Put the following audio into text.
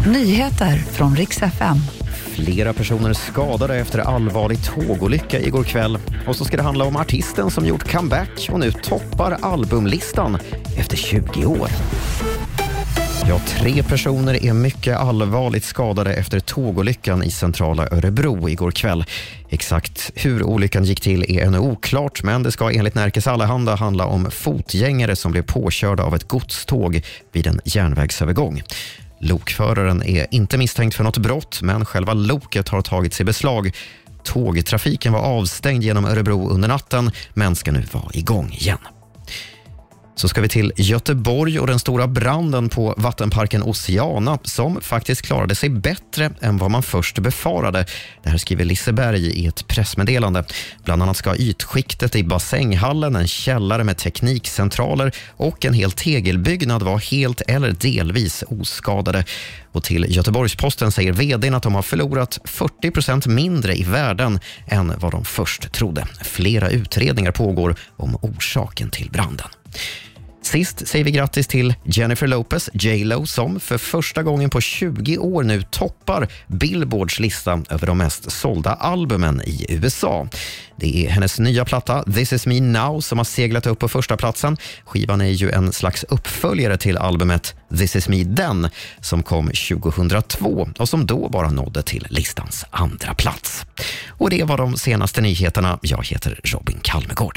Nyheter från riks FM. Flera personer skadade efter allvarlig tågolycka igår kväll. Och så ska det handla om artisten som gjort comeback och nu toppar albumlistan efter 20 år. Ja, tre personer är mycket allvarligt skadade efter tågolyckan i centrala Örebro igår kväll. Exakt hur olyckan gick till är ännu oklart, men det ska enligt Närkes Allehanda handla om fotgängare som blev påkörda av ett godståg vid en järnvägsövergång. Lokföraren är inte misstänkt för något brott, men själva loket har tagits i beslag. Tågtrafiken var avstängd genom Örebro under natten, men ska nu vara igång igen. Så ska vi till Göteborg och den stora branden på vattenparken Oceana som faktiskt klarade sig bättre än vad man först befarade. Det här skriver Liseberg i ett pressmeddelande. Bland annat ska ytskiktet i bassänghallen, en källare med teknikcentraler och en hel tegelbyggnad vara helt eller delvis oskadade. Och till Göteborgs-Posten säger vdn att de har förlorat 40 procent mindre i värden än vad de först trodde. Flera utredningar pågår om orsaken till branden. Sist säger vi grattis till Jennifer Lopez, J Lo, som för första gången på 20 år nu toppar Billboards lista över de mest sålda albumen i USA. Det är hennes nya platta This is me now som har seglat upp på första platsen. Skivan är ju en slags uppföljare till albumet This is me then som kom 2002 och som då bara nådde till listans andra plats. Och det var de senaste nyheterna. Jag heter Robin Kalmegård.